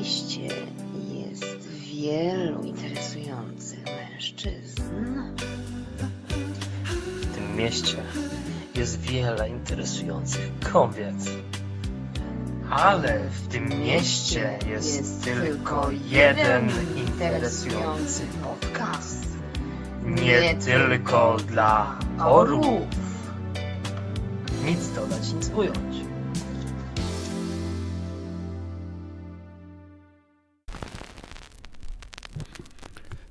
mieście jest wielu interesujących mężczyzn. W tym mieście jest wiele interesujących kobiet. Ale w tym mieście jest, Jest tylko jeden interesujący podcast. Nie tylko dla orłów. Nic dodać, nic ująć.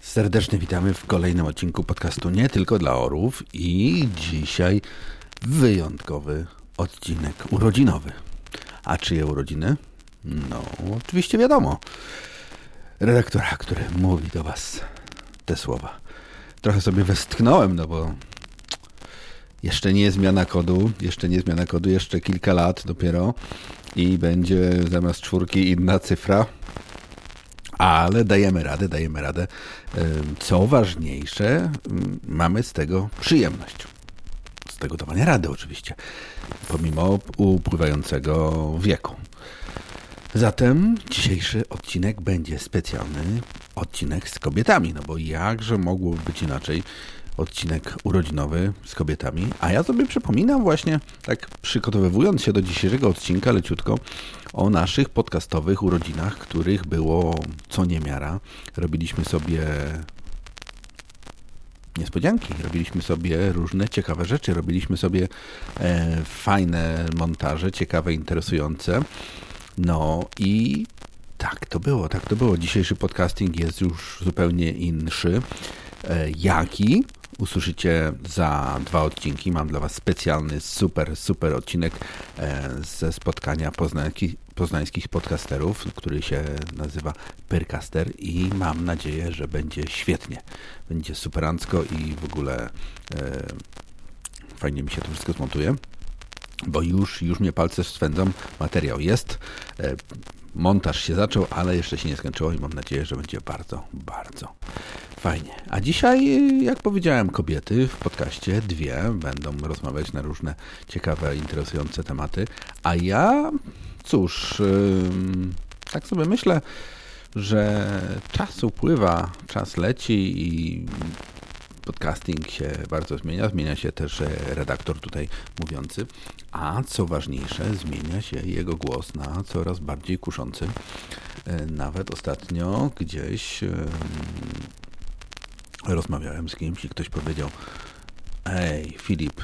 Serdecznie witamy w kolejnym odcinku podcastu Nie tylko dla orłów i dzisiaj wyjątkowy odcinek urodzinowy. A czyje urodziny? No, oczywiście wiadomo. Redaktora, który mówi do Was te słowa. Trochę sobie westchnąłem, no bo jeszcze nie zmiana kodu, jeszcze nie zmiana kodu, jeszcze kilka lat dopiero i będzie zamiast czwórki inna cyfra ale dajemy radę, dajemy radę. Co ważniejsze, mamy z tego przyjemność. Z tego dawania rady oczywiście, pomimo upływającego wieku. Zatem dzisiejszy odcinek będzie specjalny odcinek z kobietami, no bo jakże mogło być inaczej odcinek urodzinowy z kobietami, a ja sobie przypominam właśnie, tak przygotowywując się do dzisiejszego odcinka leciutko, o naszych podcastowych urodzinach, których było co niemiara. Robiliśmy sobie niespodzianki, robiliśmy sobie różne ciekawe rzeczy, robiliśmy sobie e, fajne montaże, ciekawe, interesujące. No i tak to było, tak to było. Dzisiejszy podcasting jest już zupełnie inszy. E, jaki? Usłyszycie za dwa odcinki. Mam dla Was specjalny, super, super odcinek e, ze spotkania poznański, poznańskich podcasterów, który się nazywa Pyrcaster i mam nadzieję, że będzie świetnie. Będzie superancko i w ogóle e, fajnie mi się to wszystko zmontuje bo już, już mnie palce swędzą. Materiał jest. Montaż się zaczął, ale jeszcze się nie skończyło i mam nadzieję, że będzie bardzo, bardzo fajnie. A dzisiaj, jak powiedziałem, kobiety w podcaście, dwie, będą rozmawiać na różne ciekawe, interesujące tematy. A ja, cóż, tak sobie myślę, że czas upływa, czas leci i podcasting się bardzo zmienia, zmienia się też e, redaktor tutaj mówiący, a co ważniejsze, zmienia się jego głos na coraz bardziej kuszący. E, Nawet ostatnio gdzieś em, rozmawiałem z kimś i ktoś powiedział Ej, Filip,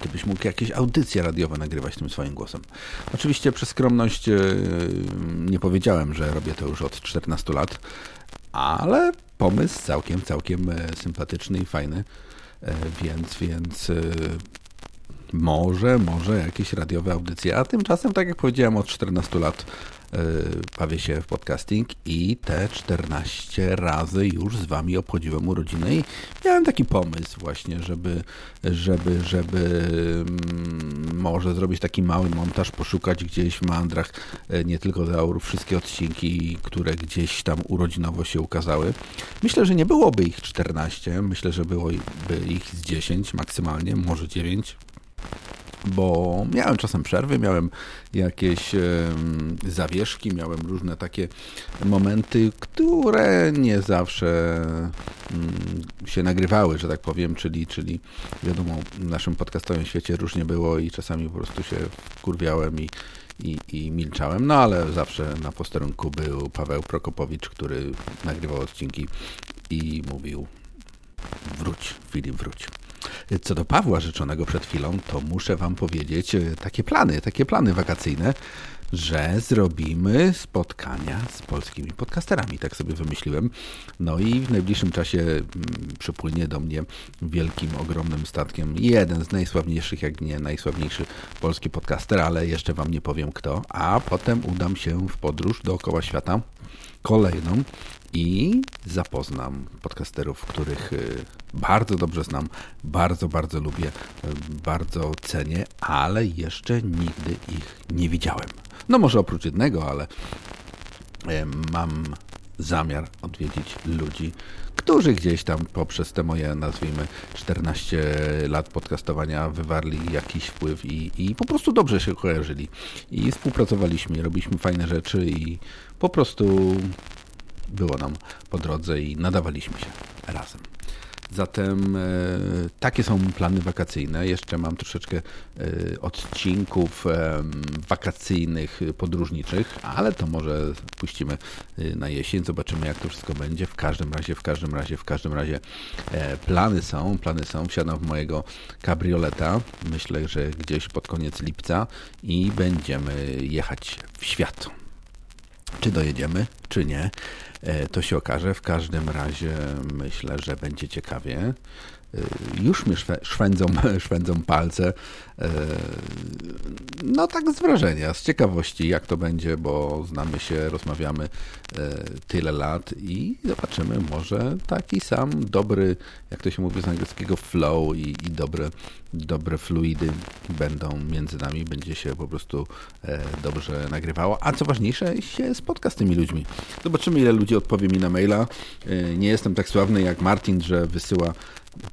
ty byś mógł jakieś audycje radiowe nagrywać tym swoim głosem. Oczywiście przez skromność e, nie powiedziałem, że robię to już od 14 lat, ale pomysł całkiem, całkiem e, sympatyczny i fajny, E, więc, więc e, może, może jakieś radiowe audycje, a tymczasem, tak jak powiedziałem, od 14 lat e, bawię się w podcasting i te 14 razy już z Wami obchodziłem urodziny i miałem taki pomysł właśnie, żeby, żeby, żeby mm, może zrobić taki mały montaż, poszukać gdzieś w mandrach e, nie tylko dla aurów wszystkie odcinki, które gdzieś tam urodzinowo się ukazały. Myślę, że nie byłoby ich 14, myślę, że byłoby ich z 10 maksymalnie, może 9 bo miałem czasem przerwy, miałem jakieś zawieszki, miałem różne takie momenty, które nie zawsze mm, się nagrywały, że tak powiem, czyli, czyli wiadomo, w naszym podcastowym świecie różnie było i czasami po prostu się kurwiałem i, i, i milczałem, no ale zawsze na posterunku był Paweł Prokopowicz, który nagrywał odcinki i mówił wróć, Filip, wróć. Co do Pawła życzonego przed chwilą, to muszę Wam powiedzieć e, takie plany, takie plany wakacyjne, że zrobimy spotkania z polskimi podcasterami. Tak sobie wymyśliłem. No i w najbliższym czasie mm, przypłynie do mnie wielkim, ogromnym statkiem jeden z najsławniejszych, jak nie najsławniejszy polski podcaster, ale jeszcze Wam nie powiem kto. A potem udam się w podróż dookoła świata kolejną i zapoznam podcasterów, których y, bardzo dobrze znam, bardzo, bardzo lubię, y, bardzo cenię, ale jeszcze nigdy ich nie widziałem. No może oprócz jednego, ale y, mam zamiar odwiedzić ludzi, którzy gdzieś tam poprzez te moje, nazwijmy, 14 lat podcastowania wywarli jakiś wpływ i, i po prostu dobrze się kojarzyli. I współpracowaliśmy, robiliśmy fajne rzeczy i po prostu było nam po drodze i nadawaliśmy się razem. Zatem e, takie są plany wakacyjne. Jeszcze mam troszeczkę e, odcinków e, wakacyjnych, podróżniczych, ale to może puścimy na jesień. Zobaczymy, jak to wszystko będzie. W każdym razie, w każdym razie, w każdym razie plany są, plany są. Wsiadam w mojego kabrioleta. Myślę, że gdzieś pod koniec lipca i będziemy jechać w świat. Czy dojedziemy, czy nie, to się okaże. W każdym razie myślę, że będzie ciekawie. E, Już szwe- szwędzą, szwędzą palce. E, No tak z wrażenia, z ciekawości, jak to będzie, bo znamy się, rozmawiamy e, tyle lat i zobaczymy, może taki sam dobry, jak to się mówi z angielskiego, flow i, i dobre, dobre fluidy będą między nami, będzie się po prostu e, dobrze nagrywało, a co ważniejsze, się spotka z tymi ludźmi. Zobaczymy, ile ludzi odpowie mi na maila. E, Nie jestem tak sławny jak Martin, że wysyła,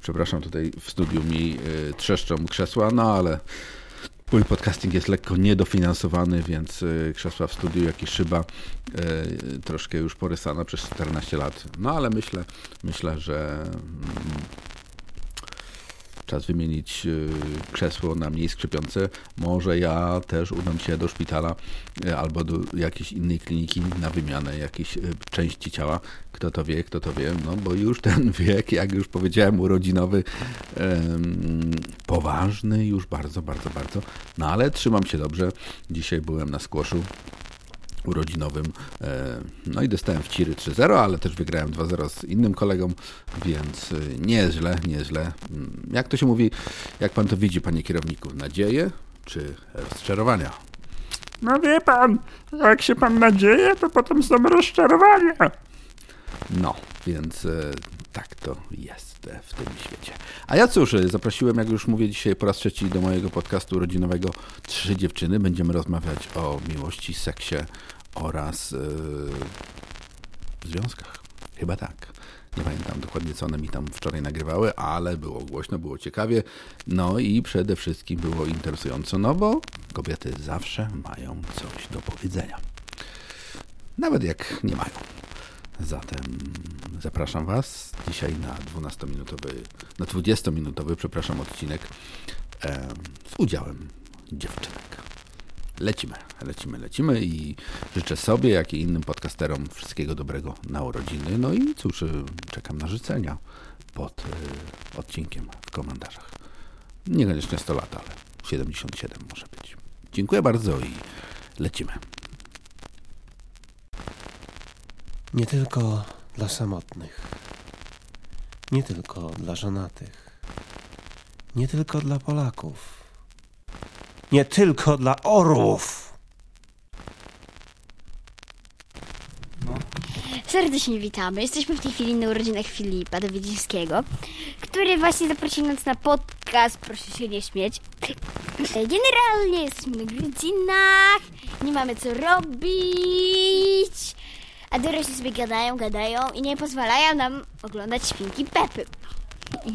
przepraszam, tutaj w studiu mi e, trzeszczą krzesła, no ale Mój podcasting jest lekko niedofinansowany, więc krzesła w studiu, jak i szyba troszkę już porysana przez 14 lat. No ale myślę, myślę, że mm, czas wymienić y, krzesło na mniej skrzypiące. Może ja też udam się do szpitala y, albo do jakiejś innej kliniki na wymianę jakiejś y, części ciała. Kto to wie, kto to wie, no bo już ten wiek, jak już powiedziałem, urodzinowy, poważny już bardzo, bardzo, bardzo. No ale trzymam się dobrze. Dzisiaj byłem na skłoszu urodzinowym. E, No i dostałem w Ciry 3-0, ale też wygrałem 2-0 z innym kolegą, więc y, nieźle, nieźle. Mm, Jak to się mówi, jak pan to widzi, panie kierowniku? Nadzieje czy rozczarowania? No wie pan, jak się pan nadzieje, to potem są rozczarowania. No, więc e, tak to jest e, w tym świecie. A ja cóż, e, zaprosiłem, jak już mówię dzisiaj po raz trzeci do mojego podcastu rodzinowego Trzy Dziewczyny. Będziemy rozmawiać o miłości, seksie oraz e, związkach. Chyba tak. Nie pamiętam dokładnie, co one mi tam wczoraj nagrywały, ale było głośno, było ciekawie. No i przede wszystkim było interesująco, no bo kobiety zawsze mają coś do powiedzenia. Nawet jak nie mają. Zatem zapraszam Was dzisiaj na 12-minutowy, na 20-minutowy, przepraszam, odcinek e, z udziałem dziewczynek. Lecimy, lecimy, lecimy i życzę sobie, jak i innym podcasterom wszystkiego dobrego na urodziny. No i cóż, y, czekam na życzenia pod y, odcinkiem w komentarzach. Niekoniecznie 100 lat, ale 77 może być. Dziękuję bardzo i lecimy. Nie tylko dla samotnych, nie tylko dla żonatych, nie tylko dla Polaków, nie tylko dla orłów. Serdecznie witamy. Jesteśmy w tej chwili na urodzinach Filipa Dowiedzińskiego, który właśnie zaprosił nas na podcast. Proszę się nie śmieć. E, Generalnie jesteśmy na godzinach, nie mamy co robić, a dorośli sobie gadają, gadają i nie pozwalają nam oglądać świnki Pepy.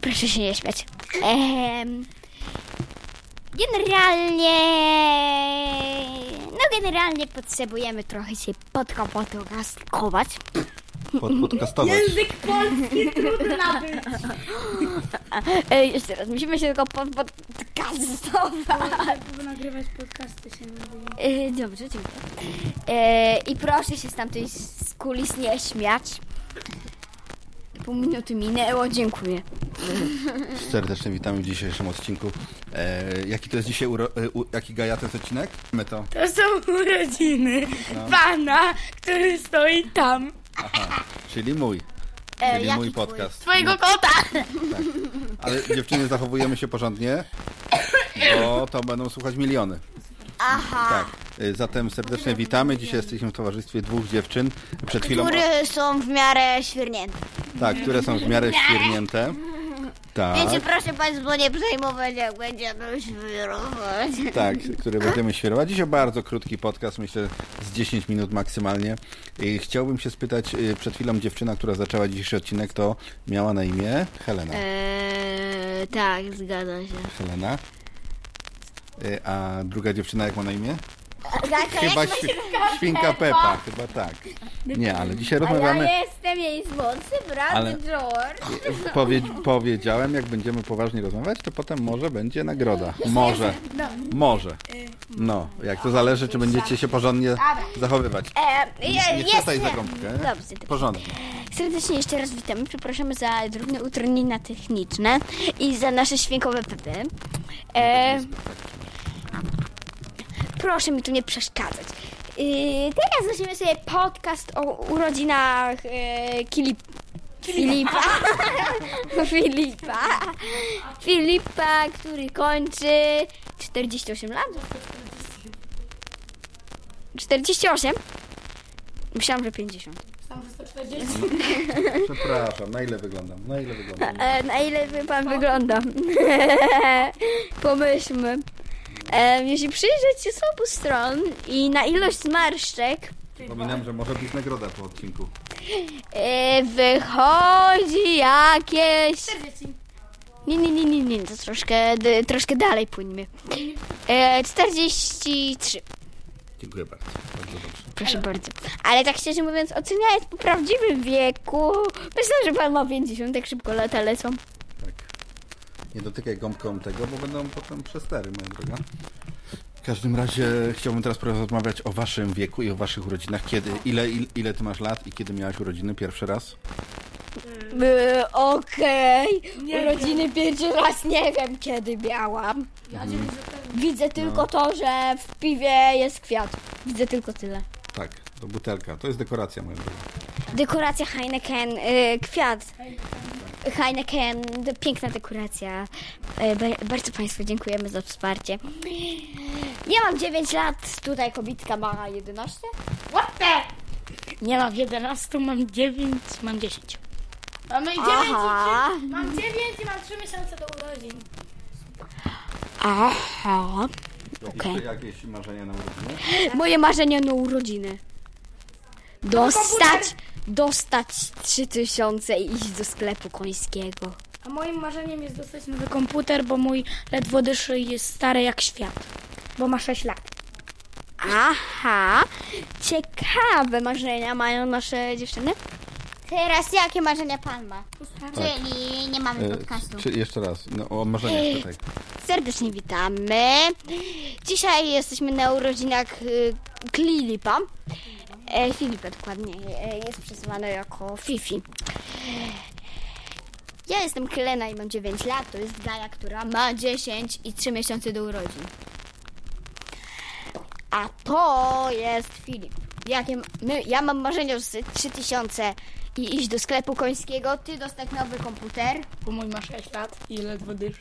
Proszę się nie śmiać. Ehm, Generalnie. No, generalnie potrzebujemy trochę się podkopodkastować. Podcastować. E, jeszcze raz, musimy się tylko podcastować. Żeby nagrywać podcasty się mówi. E, dobrze, dziękuję. E, I proszę się z kulis nie śmiać. Pół minuty minęło, dziękuję. Serdecznie witamy w dzisiejszym odcinku. E, jaki to jest dzisiaj, uro, e, u, jaki gaja jest odcinek? My to. To są urodziny pana, który stoi tam. Aha, czyli mój. E, Czyli jaki mój twój? podcast. Twojego kota. Ale dziewczyny zachowujemy się porządnie, bo to będą słuchać miliony. Aha. Tak. E, Zatem serdecznie witamy. Dzisiaj jesteśmy w towarzystwie dwóch dziewczyn. Przed chwilą. Które są w miarę świernięte. Tak, które są w miarę świernięte. Tak, Wiecie, proszę Państwa nie przejmować, jak będziemy świrować. tak, który będziemy świerować. Dzisiaj bardzo krótki podcast, myślę z 10 minut maksymalnie. I chciałbym się spytać, y, przed chwilą dziewczyna, która zaczęła dzisiejszy odcinek, to miała na imię Helena. Eee, tak, zgadza się. Helena. Y, A druga dziewczyna jak ma na imię? Chyba świ świnka Pepa, chyba tak. Nie, ale dzisiaj rozmawiamy. jestem jej młodszy brat Ale- George. Powie, powiedziałem, jak będziemy poważnie rozmawiać, to potem może będzie nagroda. Może. Może. No, jak to zależy, czy będziecie się porządnie zachowywać. E, Nie je, chwytaj za gąbkę. Porządnie. Serdecznie jeszcze raz witamy. Przepraszamy za drobne utrudnienia techniczne i za nasze świnkowe pepy. E, proszę mi tu nie przeszkadzać. E, teraz zaczniemy sobie podcast o urodzinach e, Kilip, Filipa. Filipa. Filipa, który kończy 48 lat. 48? Myślałam, że 50. Przepraszam, na ile wyglądam? Na ile wyglądam? E, na ile by pan wygląda? Pomyślmy. E, jeśli przyjrzeć się z obu stron i na ilość zmarszczek, Przypominam, że może być nagroda po odcinku. e, wychodzi jakieś... Nie, nie, nie, nie, nie, to troszkę, d, troszkę dalej pójdźmy. E, 43. Dziękuję bardzo. Bardzo dobrze. Proszę bardzo. Ale tak szczerze mówiąc, oceniając po prawdziwym wieku, myślę, że pan ma 50, tak szybko lata lecą. Nie dotykaj gąbką tego, bo będą potem przestery, moja droga. W każdym razie chciałbym teraz porozmawiać o waszym wieku i o waszych urodzinach. Kiedy, ile, ile, ile ty masz lat i kiedy miałaś urodziny pierwszy raz? Yy, Okej, urodziny pierwszy raz nie wiem kiedy miałam. Widzę tylko to, że w piwie jest kwiat. Widzę tylko tyle. Tak, to butelka. To jest dekoracja, moja droga. Dekoracja Heineken, yy, kwiat. Heineken, piękna dekoracja. Ba- bardzo Państwu dziękujemy za wsparcie. Ja mam 9 lat, tutaj kobitka ma 11. What the? Nie mam 11, mam 9, mam 10. Mamy 9 Aha. i 3, mam 9 i mam 3 miesiące do urodzin. Aha. Okej. Jeszcze jakieś marzenia na urodziny? Moje marzenie na urodziny. Dostać, dostać 3000 i iść do sklepu końskiego. A moim marzeniem jest dostać nowy komputer, bo mój ledwo dyszy jest stary jak świat. Bo ma 6 lat. Aha, ciekawe marzenia mają nasze dziewczyny. Teraz jakie marzenia pan ma? Czyli nie mamy E, czy, jeszcze raz, no, o marzeniach tutaj. Serdecznie witamy. Dzisiaj jesteśmy na urodzinach y, Klilipa. E, Filipa dokładnie. E, jest przezywany jako Fifi. Ja jestem Helena i mam 9 lat. To jest Gaja, która ma 10 i 3 miesiące do urodzin. A to jest Filip. Jakie my, ja mam marzenie z 3000 i iść do sklepu końskiego, ty dostać nowy komputer. Bo mój ma 6 lat i ledwo dyszy.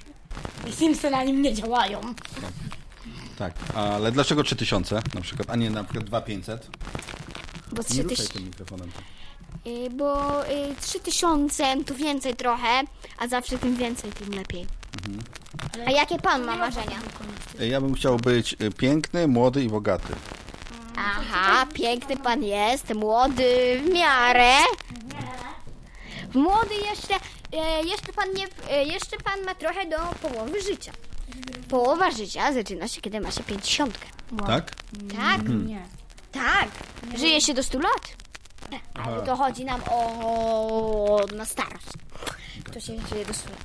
I Simsy na nim nie działają. Tak, ale dlaczego 3000 na przykład, a nie na przykład 2500? Bo Nie 3000 ruszaj tym mikrofonem. tak. Y, bo y, 3000 to więcej trochę, a zawsze tym więcej, tym lepiej. A jakie pan ma marzenia? E, Ja bym chciał być piękny, młody i bogaty. Aha, piękny pan jest, młody w miarę. Młody jeszcze, e, jeszcze pan nie, e, jeszcze pan ma trochę do połowy życia. Połowa życia zaczyna się, kiedy ma się 50. Tak? Tak, Nie. Tak. Żyje się do 100 lat. Ale to chodzi nam o na starość. Kto się żyje do 100 lat.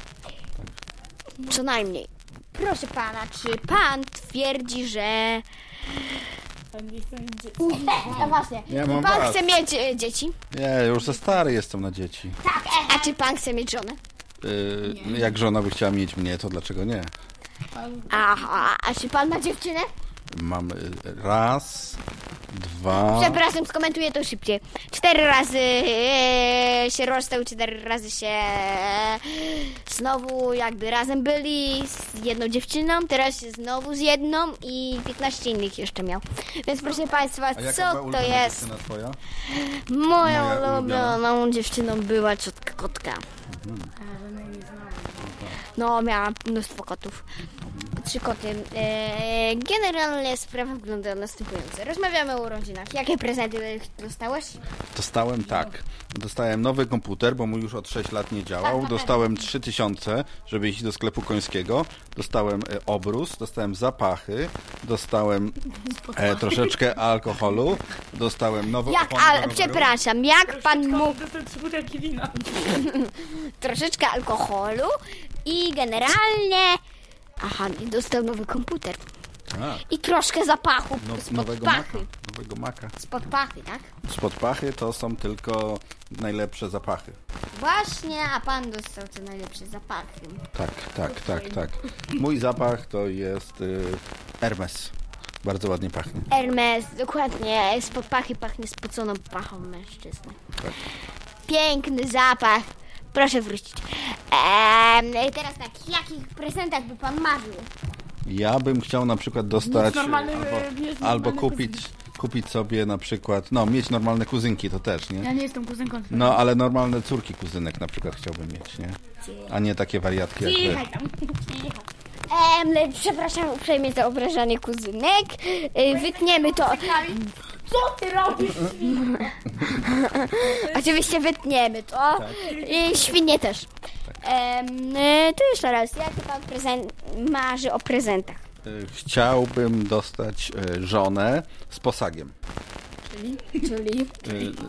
Co najmniej. Proszę pana, czy pan twierdzi, że... No właśnie. Ja Czy mam pan was. chce mieć e, dzieci? Nie, już za stary jestem na dzieci. A czy pan chce mieć żonę? E, jak żona by chciała mieć mnie, to dlaczego nie? Aha, a czy pan ma dziewczynę? Mam e, raz, dwa... Przepraszam, skomentuję to szybciej. Cztery razy e, się rozstał, cztery razy się e, znowu jakby razem byli z jedną dziewczyną, teraz się znowu z jedną i 15 innych jeszcze miał. Więc proszę Państwa, A jaka co była to ulubiona jest? dziewczyna twoja? Moją Moja ulubioną dziewczyną była ciotka kotka. No, miałam mnóstwo kotów. Trzy koty. E, generalnie sprawa wygląda następująco. Rozmawiamy o urodzinach. Jakie prezenty dostałeś? Dostałem tak. Dostałem nowy komputer, bo mój już od 6 lat nie działał. Dostałem 3000, żeby iść do sklepu końskiego. Dostałem e, obrus, dostałem zapachy, dostałem e, troszeczkę alkoholu, dostałem nowy Jak, opon do ale, roweru. przepraszam, jak pan mógł trzy butelki wina. troszeczkę alkoholu i generalnie... Aha, i dostał nowy komputer. Tak, I troszkę zapachu no, spod nowego maka. pachy. Nowego maka. Spod pachy, tak? Spod pachy to są tylko najlepsze zapachy. Właśnie, a pan dostał te najlepsze zapachy. Tak, tak, tak, tak. Mój zapach to jest y, Hermes. Bardzo ładnie pachnie. Hermes, dokładnie, spod pachy pachnie spoconą pachą mężczyzny. Tak. Piękny zapach. Proszę wrócić. Eee, teraz tak, jakich prezentach by pan marzył? Ja bym chciał na przykład dostać normalny- albo, nie jest albo kupić, kupić sobie na przykład, no mieć normalne kuzynki to też, Ja nie? nie jestem kuzynką. No ale normalne córki kuzynek na przykład chciałbym mieć, nie? A nie takie wariatki jak wy. Eee, przepraszam uprzejmie za obrażanie kuzynek. Eee, wytniemy to. Co ty robisz? Oczywiście wytniemy to. Tak. I świnie też. Em, e, to jeszcze raz, jaki pan prezent marzy o prezentach? Y, Chciałbym dostać y, żonę z posagiem. Czyli Y,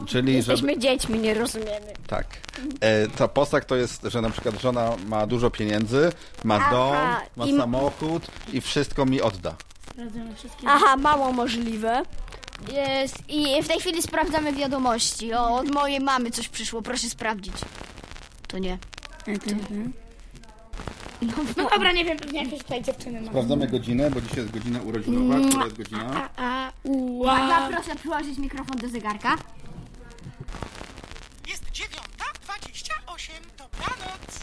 Czyli żeby... jesteśmy dziećmi, nie rozumiemy. Tak. E, ta posag to jest, że na przykład żona ma dużo pieniędzy, ma Aha, dom, ma i- samochód i wszystko mi odda. Sprawdzamy wszystkie. Aha, mało możliwe. Jest, I w tej chwili sprawdzamy wiadomości. O, od mojej mamy coś przyszło, proszę sprawdzić. To nie. No dobra, nie wiem, pewnie jakieś tutaj dziewczyny ma. Sprawdzamy godzinę, bo dzisiaj jest godzina urodzinowa. Która jest godzina? A, ua. proszę przyłożyć mikrofon do zegarka. Jest dziewiąta, dwadzieścia osiem, dobranoc.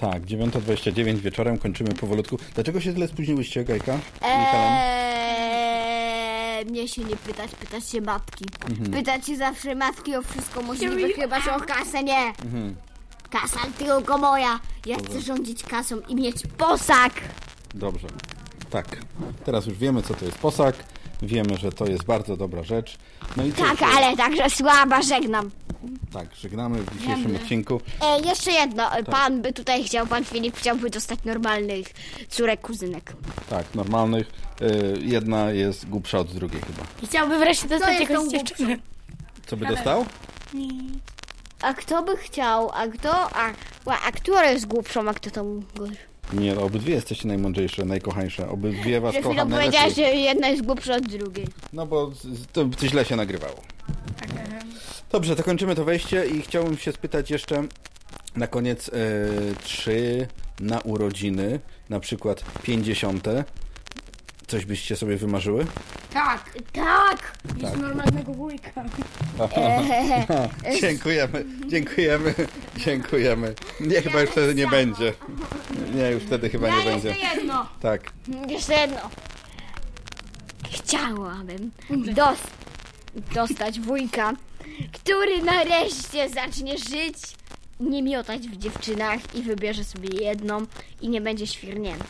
Tak, 9.29 wieczorem kończymy powolutku. Dlaczego się tyle spóźniłyście, Gajka? Eee, mnie się nie pytać, pytać się matki. Pytać się zawsze matki o wszystko możliwe, chyba że o kasę nie. Kasa tylko moja. Ja chcę rządzić kasą i mieć posag. Dobrze. Tak. Teraz już wiemy, co to jest posag. Wiemy, że to jest bardzo dobra rzecz. No i Tak, ale także słaba, żegnam. Tak, żegnamy w dzisiejszym odcinku. E, jeszcze jedno, e, pan by tutaj chciał, pan Filip chciałby dostać normalnych córek, kuzynek. Tak, normalnych. Y, jedna jest głupsza od drugiej chyba. I chciałby wreszcie dostać jest jakąś dziewczynę. Co by dostał? A kto by chciał, a kto, a, a która jest głupszą, a kto tą gorszą? Nie, no, obydwie jesteście najmądrzejsze, najkochańsze. Obydwie was Przed chwilą kocham powiedziałaś, najlepiej. że jedna jest głupsza od drugiej. No bo z- to to źle się nagrywało. Dobrze, to kończymy to wejście i chciałbym się spytać jeszcze na koniec, e, czy na urodziny, na przykład 50, coś byście sobie wymarzyły? Tak. Tak! Jest normalnego wujka. Dziękujemy, dziękujemy, dziękujemy. Nie, chyba już wtedy nie będzie. Nie, już wtedy chyba nie będzie. jedno. Tak. Jeszcze jedno. Chciałabym dos dostać wujka, który nareszcie zacznie żyć, nie miotać w dziewczynach i wybierze sobie jedną i nie będzie świrnięty.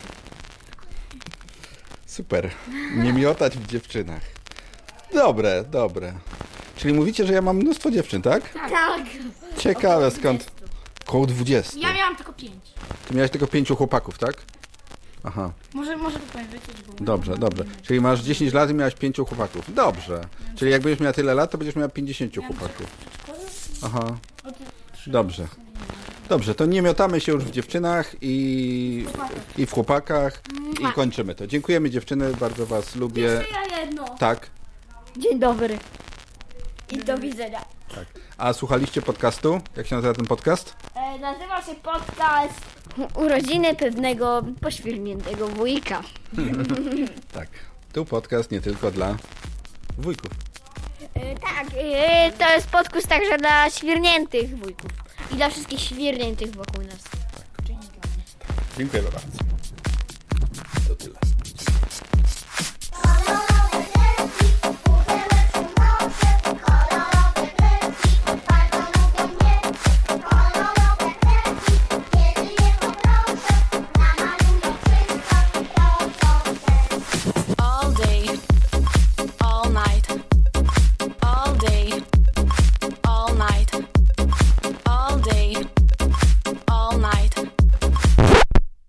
Super. Nie miotać w dziewczynach. Dobre, dobre. Czyli mówicie, że ja mam mnóstwo dziewczyn, tak? Tak! Ciekawe skąd. Koło 20. Ja miałam tylko pięć. Ty miałeś tylko pięciu chłopaków, tak? Aha, Może, może tu powiem wyciąć, bo... dobrze, dobrze. Czyli masz 10 lat i miałeś pięciu chłopaków. Dobrze. Czyli jak będziesz miała tyle lat, to będziesz miała 50 chłopaków. Aha. Dobrze. Dobrze, to nie miotamy się już w dziewczynach i, i w chłopakach i kończymy to. Dziękujemy dziewczyny, bardzo was lubię. Ja jedno. Tak. Dzień dobry. I do widzenia. A słuchaliście podcastu? Jak się nazywa ten podcast? E, nazywa się podcast Urodziny pewnego poświrniętego wujka. Tak. Tu podcast nie tylko dla wujków. E, tak, e, to jest podcast także dla świrniętych wujków. I dla wszystkich świrniętych wokół nas. Dziękujemy bardzo.